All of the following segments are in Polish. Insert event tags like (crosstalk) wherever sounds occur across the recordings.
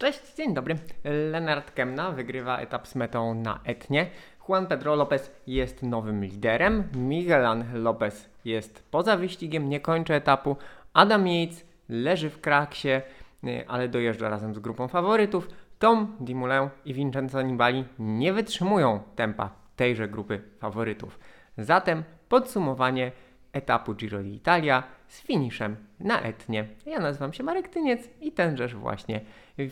Cześć, dzień dobry. Leonard Kemna wygrywa etap z metą na Etnie. Juan Pedro Lopez jest nowym liderem. Miguel Angel Lopez jest poza wyścigiem, nie kończy etapu. Adam Yates leży w kraksie, y, ale dojeżdża razem z grupą faworytów. Tom Dumoulin i Vincenzo Nibali nie wytrzymują tempa tejże grupy faworytów. Zatem podsumowanie etapu Giro d'Italia z finiszem na Etnie. Ja nazywam się Marek Tyniec i tenżeż właśnie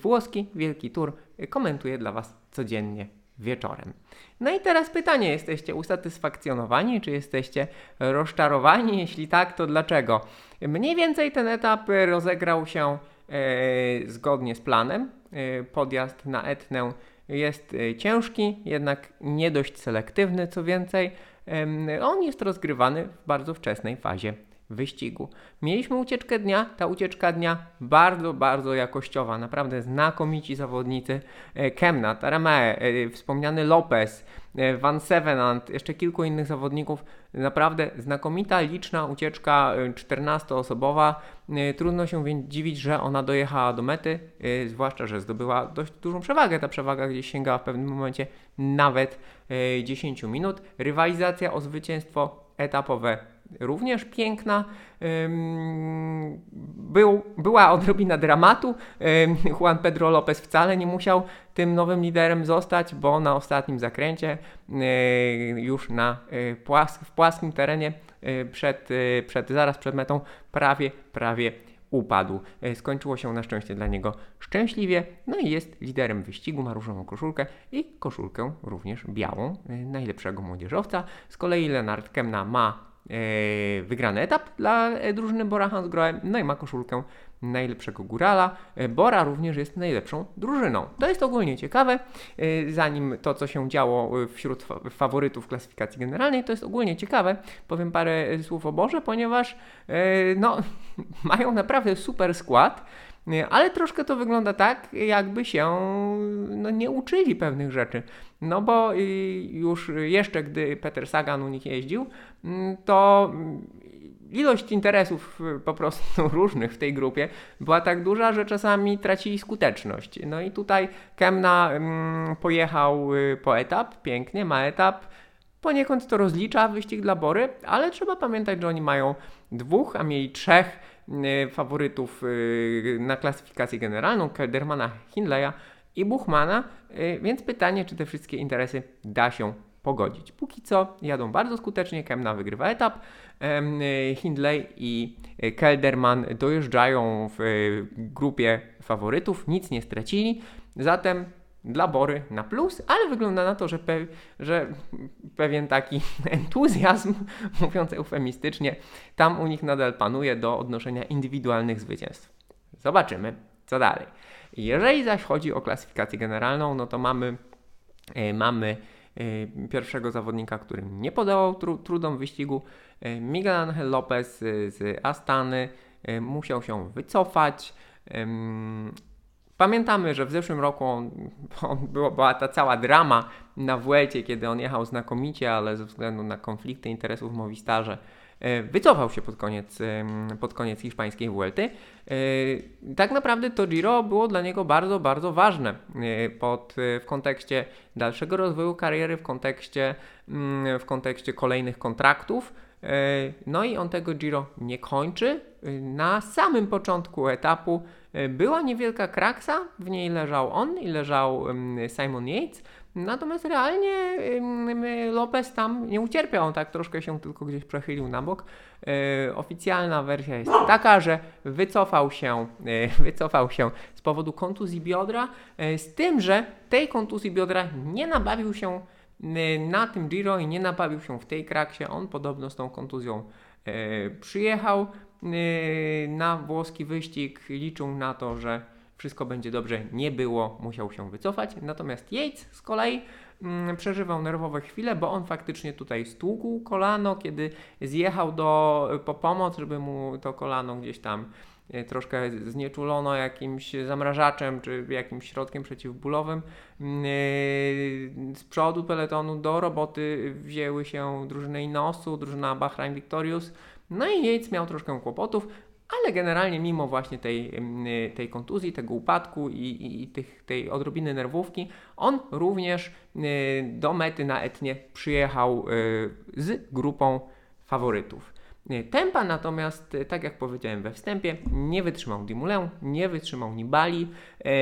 włoski Wielki Tour komentuję dla Was codziennie wieczorem. No i teraz pytanie, jesteście usatysfakcjonowani, czy jesteście rozczarowani? Jeśli tak, to dlaczego? Mniej więcej ten etap rozegrał się e, zgodnie z planem. E, podjazd na Etnę jest e, ciężki, jednak nie dość selektywny, co więcej. On jest rozgrywany w bardzo wczesnej fazie wyścigu. Mieliśmy ucieczkę dnia, ta ucieczka dnia bardzo, bardzo jakościowa, naprawdę znakomici zawodnicy. E, Kemna, Taramae, e, wspomniany Lopez, e, Van Sevenant, jeszcze kilku innych zawodników. Naprawdę znakomita, liczna ucieczka 14-osobowa. Trudno się więc dziwić, że ona dojechała do mety, zwłaszcza, że zdobyła dość dużą przewagę. Ta przewaga gdzieś sięgała w pewnym momencie nawet 10 minut. Rywalizacja o zwycięstwo etapowe również piękna. Był, była odrobina dramatu. Juan Pedro Lopez wcale nie musiał tym nowym liderem zostać, bo na ostatnim zakręcie już na e, płask, w płaskim terenie e, przed, przed, zaraz przed metą prawie, prawie upadł. Skończyło się na szczęście dla niego szczęśliwie, no i jest liderem wyścigu, ma różową koszulkę i koszulkę również białą, najlepszego młodzieżowca. Z kolei Lenard Kemna ma wygrany etap dla e, drużyny Bora Hansgrohe, no i ma koszulkę najlepszego górala. E, Bora również jest najlepszą drużyną. To jest ogólnie ciekawe. Zanim to, co się działo wśród faworytów klasyfikacji generalnej, to jest ogólnie ciekawe. Powiem parę słów o Borze, ponieważ no, (laughs) mają naprawdę super skład. Ale troszkę to wygląda tak, jakby się no, nie uczyli pewnych rzeczy. No bo już jeszcze gdy Peter Sagan u nich jeździł, mm, to ilość interesów y, po prostu (laughs) różnych w tej grupie była tak duża, że czasami tracili skuteczność. No i tutaj Kemna mm, pojechał y, po etap, pięknie, ma etap. Poniekąd to rozlicza wyścig dla Bory, ale trzeba pamiętać, że oni mają dwóch, a mieli trzech y, faworytów na klasyfikację generalną, Keldermana, Hindleya i Buchmana, y, więc pytanie, czy te wszystkie interesy da się pogodzić. Póki co jadą bardzo skutecznie, Kemna wygrywa etap, Hindley i Kelderman dojeżdżają w grupie faworytów, nic nie stracili, zatem dla Bory na plus, ale wygląda na to, że, pe że pewien taki (laughs) entuzjazm, (laughs) mówiąc eufemistycznie, tam u nich nadal panuje do odnoszenia indywidualnych zwycięstw. Zobaczymy, co dalej. Jeżeli zaś chodzi o klasyfikację generalną, no to mamy, e, mamy e, pierwszego zawodnika, który nie podawał tru, trudom wyścigu, e, Miguel Angel Lopez z Astany, musiał się wycofać. Pamiętamy, że w zeszłym roku on, on było, była ta cała drama na Vuelcie, kiedy on jechał znakomicie, ale ze względu na konflikty interesów w Movistarze E, wycofał się pod koniec, pod koniec hiszpańskiej Vuelty. E, tak naprawdę to Giro było dla niego bardzo, bardzo ważne e, pod, w kontekście dalszego rozwoju kariery, w kontekście, mm, w kontekście kolejnych kontraktów. No i on tego Giro nie kończy. Na samym początku etapu była niewielka kraksa, w niej leżał on i leżał Simon Yates. Natomiast realnie Lopez tam nie ucierpiał, on tak troszkę się tylko gdzieś przechylił na bok. E, oficjalna wersja jest taka, że wycofał się, e, (laughs) wycofał się z powodu kontuzji biodra, e, z tym, że tej kontuzji biodra nie nabawił się na tym Giro i nie nabawił się w tej kraksie. On podobno z tą kontuzją przyjechał na włoski wyścig, liczył na to, że wszystko będzie dobrze, nie było, musiał się wycofać. Natomiast Yates z kolei mm, przeżywał nerwowe chwile, bo on faktycznie tutaj stłukł kolano, kiedy zjechał do, po pomoc, żeby mu to kolano gdzieś tam e, troszkę znieczulono jakimś zamrażaczem czy jakimś środkiem przeciwbólowym. E, z przodu peletonu do roboty wzięły się drużyny Inosu, drużyna Bahrain Victorious. No i Yates miał troszkę kłopotów. ale generalnie mimo właśnie tej, tej kontuzji, tego upadku i, i, i tych, tej odrobiny nerwówki, on również do mety na Etnie przyjechał z grupą faworytów. Tempa natomiast, tak jak powiedziałem we wstępie, nie wytrzymał Dimulę, nie wytrzymał Nibali,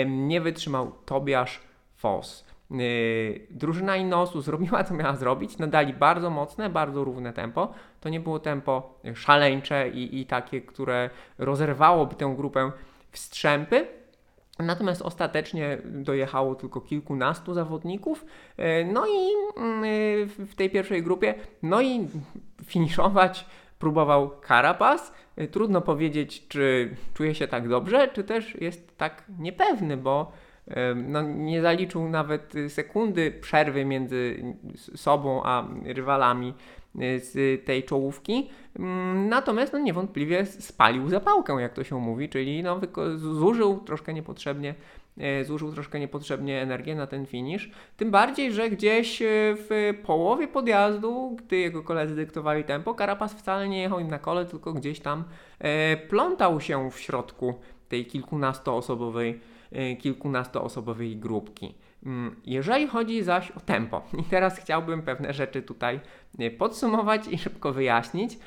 nie wytrzymał Tobiasz Foss. Yy, drużyna Inosu zrobiła co miała zrobić, nadali bardzo mocne, bardzo równe tempo. To nie było tempo szaleńcze i, i takie, które rozerwałoby tę grupę w strzępy. Natomiast ostatecznie dojechało tylko kilkunastu zawodników. Yy, no i yy, w tej pierwszej grupie, no i finiszować próbował Carapaz. Trudno powiedzieć, czy czuje się tak dobrze, czy też jest tak niepewny, bo no, nie zaliczył nawet sekundy przerwy między sobą a rywalami y, z tej czołówki. Mm, natomiast no, niewątpliwie spalił zapałkę, jak to się mówi, czyli no, zużył troszkę niepotrzebnie y, zużył troszkę niepotrzebnie energię na ten finish. Tym bardziej, że gdzieś y, w połowie podjazdu, gdy jego koledzy dyktowali tempo, Karapas wcale nie jechał im na kole, tylko gdzieś tam plątał się w środku tej kilkunastoosobowej Y, kilkunastoosobowej grupki. Mm, jeżeli chodzi zaś o tempo, (laughs) i teraz chciałbym pewne rzeczy tutaj y, podsumować i szybko wyjaśnić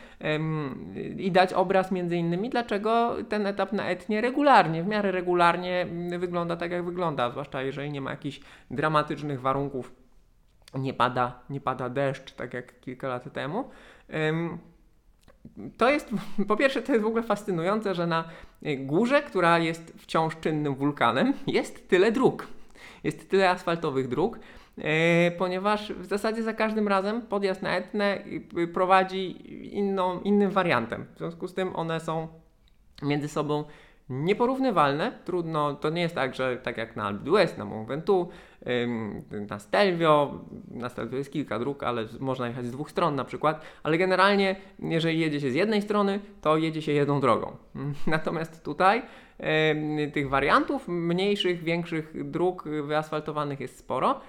i dać obraz między innymi, dlaczego ten etap na etnie regularnie, w miarę regularnie mm, wygląda tak, jak wygląda, zwłaszcza jeżeli nie ma jakichś dramatycznych warunków, nie pada, nie pada deszcz, tak jak kilka lat temu to jest, (laughs) po pierwsze, to jest w ogóle fascynujące, że na górze, która jest wciąż czynnym wulkanem, (laughs) jest tyle dróg. Jest tyle asfaltowych dróg, e, ponieważ w zasadzie za każdym razem podjazd na Etnę prowadzi inną, innym wariantem. W związku z tym one są między sobą nieporównywalne. Trudno, to nie jest tak, że tak jak na Alpe d'Huez, na Mont Ventoux, na Stelvio, na Stelvio jest kilka dróg, ale można jechać z dwóch stron na przykład, ale generalnie jeżeli jedzie się z jednej strony, to jedzie się jedną drogą. (laughs) Natomiast tutaj tych wariantów mniejszych, większych dróg wyasfaltowanych jest sporo.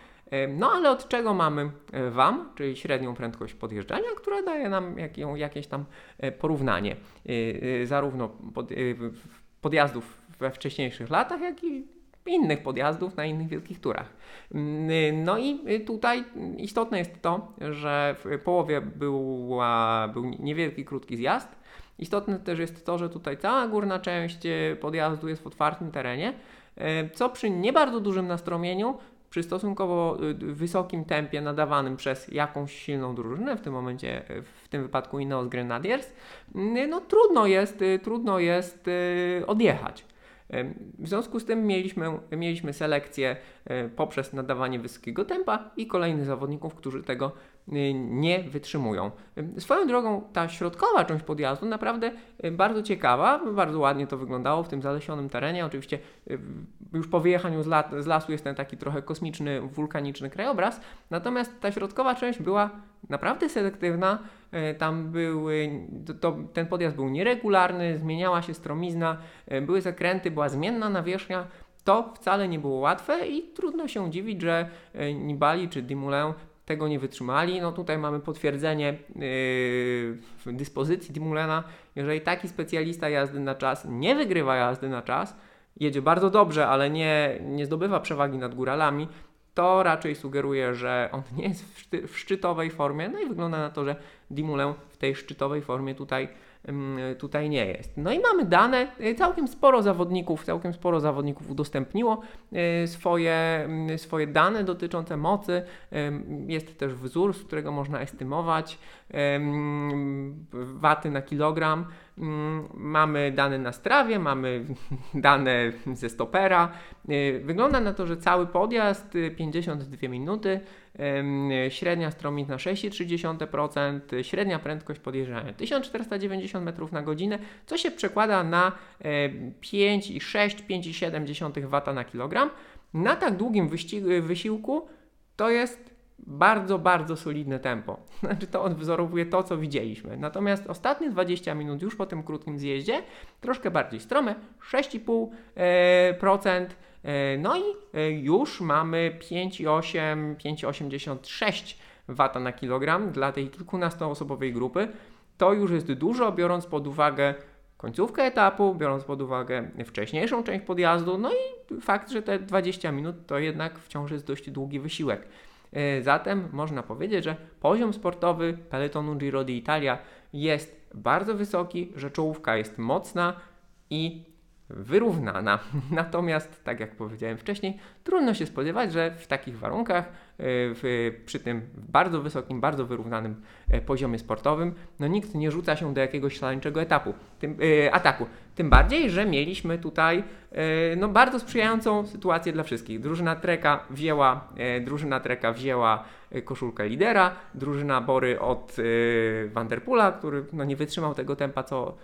No ale od czego mamy e, WAM, czyli średnią prędkość podjeżdżania, która daje nam jakieś tam e, porównanie e, zarówno pod, podjazdów we wcześniejszych latach, jak i innych podjazdów na innych wielkich turach. Mm, no i tutaj istotne jest to, że w połowie była, był niewielki, krótki zjazd. Istotne też jest to, że tutaj cała górna część podjazdu jest w otwartym terenie, e, co przy nie bardzo dużym nastromieniu przy stosunkowo y, wysokim tempie nadawanym przez jakąś silną drużynę, w tym momencie, w tym wypadku Ineos Grenadiers, y, no trudno jest, y, trudno jest odjechać. W związku z tym mieliśmy, mieliśmy selekcję poprzez nadawanie wysokiego tempa i kolejnych zawodników, którzy tego Y, nie wytrzymują. Y, swoją drogą ta środkowa część podjazdu naprawdę y, bardzo ciekawa, bardzo ładnie to wyglądało w tym zalesionym terenie. Oczywiście już po wyjechaniu z, lasu jest ten taki trochę kosmiczny, wulkaniczny krajobraz, natomiast ta środkowa część była naprawdę selektywna. Tam były, to, ten podjazd był nieregularny, zmieniała się stromizna, były zakręty, była zmienna nawierzchnia. To wcale nie było łatwe i trudno się dziwić, że Nibali czy Dimulę tego nie wytrzymali. No tutaj mamy potwierdzenie yy, dyspozycji Dimulena. Jeżeli taki specjalista jazdy na czas nie wygrywa jazdy na czas, jedzie bardzo dobrze, ale nie, nie zdobywa przewagi nad góralami, to raczej sugeruje, że on nie jest w, szczytowej formie. No i wygląda na to, że Dimulę w tej szczytowej formie tutaj tutaj nie jest. No i mamy dane, y, całkiem sporo zawodników, całkiem sporo zawodników udostępniło y, swoje, swoje dane dotyczące mocy. Jest też wzór, z którego można estymować waty na kilogram. Mamy dane na strawie, mamy (laughs) dane ze stopera. Y, wygląda na to, że cały podjazd 52 minuty, średnia stromizna 6,3%, średnia prędkość podjeżdżania 1490 metrów na godzinę, co się przekłada na 5,6-5,7 W na kilogram. Na tak długim wysiłku to jest bardzo, bardzo solidne tempo. (laughs) Znaczy to odwzorowuje to, co widzieliśmy. Natomiast ostatnie 20 minut już po tym krótkim zjeździe, troszkę bardziej strome, 6,5%. E, no i e, już mamy 5,8, 5,86 W na kilogram dla tej kilkunastoosobowej grupy. To już jest dużo, biorąc pod uwagę końcówkę etapu, biorąc pod uwagę wcześniejszą część podjazdu, no i fakt, że te 20 minut to jednak wciąż jest dość długi wysiłek. E, Zatem można powiedzieć, że poziom sportowy peletonu Giro d'Italia jest bardzo wysoki, że czołówka jest mocna i wyrównana. (laughs) Natomiast, tak jak powiedziałem wcześniej, trudno się spodziewać, że w takich warunkach, e, w, przy tym bardzo wysokim, bardzo wyrównanym e, poziomie sportowym, no nikt nie rzuca się do jakiegoś szaleńczego etapu, tym, e, ataku. Tym bardziej, że mieliśmy tutaj no, bardzo sprzyjającą sytuację dla wszystkich. Drużyna Treka wzięła, drużyna Treka wzięła koszulkę lidera, drużyna Bory od Vanderpoola, który no, nie wytrzymał tego tempa, co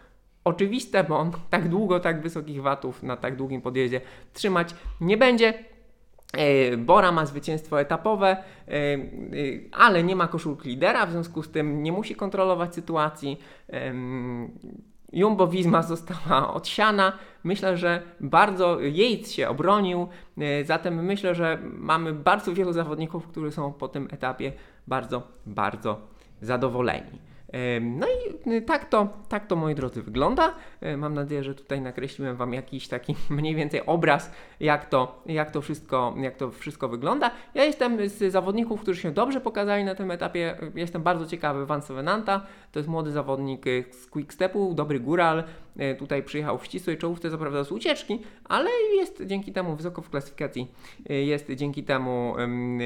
oczywiste, bo on tak długo, tak wysokich watów na tak długim podjeździe trzymać nie będzie. E, Bora ma zwycięstwo etapowe, e, e, ale nie ma koszulki lidera, w związku z tym nie musi kontrolować sytuacji. Jumbo Visma została odsiana. Myślę, że bardzo Yates się obronił, zatem myślę, że mamy bardzo wielu zawodników, którzy są po tym etapie bardzo, bardzo zadowoleni. No i y, tak to, tak to moi drodzy wygląda. E, Mam nadzieję, że tutaj nakreśliłem Wam jakiś taki (laughs) mniej więcej obraz, jak to, jak to, wszystko, jak to wszystko wygląda. Ja jestem z zawodników, którzy się dobrze pokazali na tym etapie. Jestem bardzo ciekawy Van Venanta. To jest młody zawodnik y, z Quickstepu, dobry góral. E, Tutaj przyjechał w ścisłej czołówce, co prawda z ucieczki, ale jest dzięki temu wysoko w klasyfikacji. e, Jest dzięki temu em, e,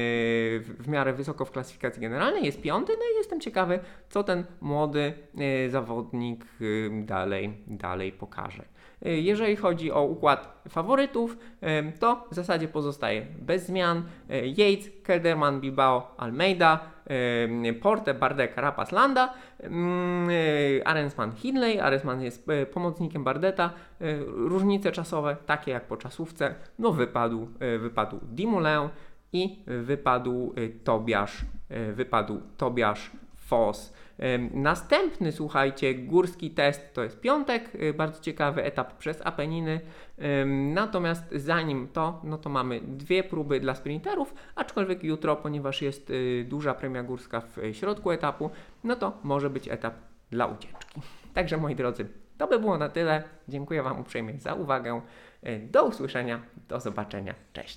w miarę wysoko w klasyfikacji generalnej. Jest piąty, no i jestem ciekawy, co ten młody zawodnik dalej, dalej pokaże. E, Jeżeli chodzi o układ faworytów, to w zasadzie pozostaje bez zmian. E, Yates, Kelderman, Bilbao, Almeida, Porte, Bardet, Carapaz, Landa, e, Arensman, Hindley. Arensman jest pomocnikiem Bardeta. Różnice czasowe, takie jak po czasówce, no wypadł, wypadł Dumoulin i wypadł Tobiasz, wypadł Tobiasz Foss. Następny, słuchajcie, górski test to jest piątek, y, bardzo ciekawy etap przez Apeniny. Natomiast zanim to, no to mamy dwie próby dla sprinterów, aczkolwiek jutro, ponieważ jest y, duża premia górska w y, środku etapu, no to może być etap dla ucieczki. Także moi drodzy, to by było na tyle. Dziękuję Wam uprzejmie za uwagę. Do usłyszenia, do zobaczenia. Cześć.